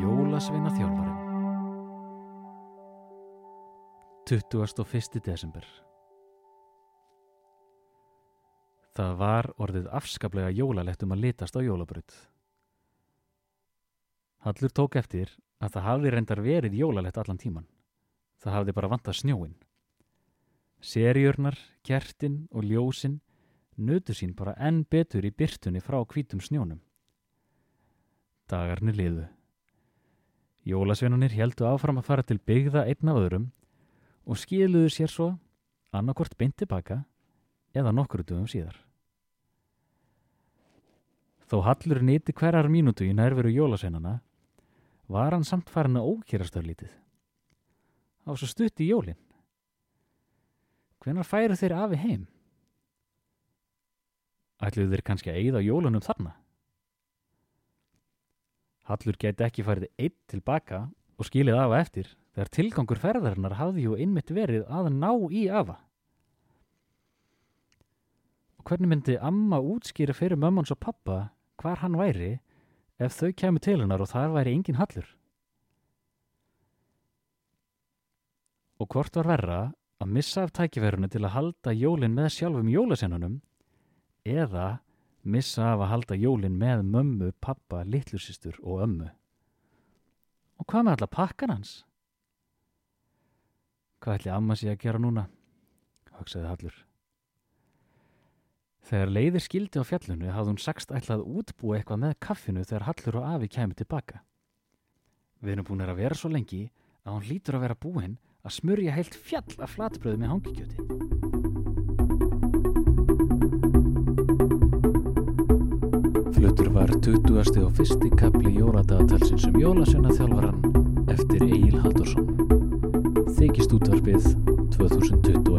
Jólasveina þjálfarinn 21. desember Það var orðið afskaplega jólalegt um að litast á jólabrut. Hallur tók eftir að það hafði reyndar verið jólalegt allan tíman. Það hafði bara vantað snjóin. Serjörnar, kertin og ljósin nötu sín bara enn betur í byrtunni frá hvítum snjónum. Dagarnir liðu. Jólasveinunir heldu áfram að fara til byggða einn af öðrum og skiluðu sér svo annarkort beint tilbaka eða nokkru dögum síðar. Þó Hallur nýtti hverjar mínútu í nærveru jólasveinana var hann samt farin að ókýrast af lítið. Það var svo stutt í jólinn. Hvenar færu þeir afi heim? Ætluðu þeir kannski að eigða jólunum þarna? Hallur gæti ekki farið einn tilbaka og skilið afa eftir þegar tilgangur ferðarinnar hafði ju einmitt verið að ná í afa. Og hvernig myndi amma útskýra fyrir mömmans og pappa hvar hann væri ef þau kemur til hennar og þar væri engin Hallur? Og hvort var verra að missa af tækifærunu til að halda jólin með sjálfum jólasennunum eða missa af að halda jólin með mömmu, pappa, litlusistur og ömmu. Og hvað með alla pakkan hans? Hvað ætli amma sé að gera núna? Hugsaði Hallur. Þegar leiðir skildi á fjallunu hafði hún sagst ætlað útbúa eitthvað með kaffinu þegar Hallur og Afi kemur tilbaka. Við erum búin að vera svo lengi að hún lítur að vera búinn að smurja heilt fjall af flatbröðu með hangikjöti. Fluttur var 20. og fyrsti kapli jóladagatalsins um jólasjöna þjálfaran eftir Egil Haldursson. Þykist útvarpið 2021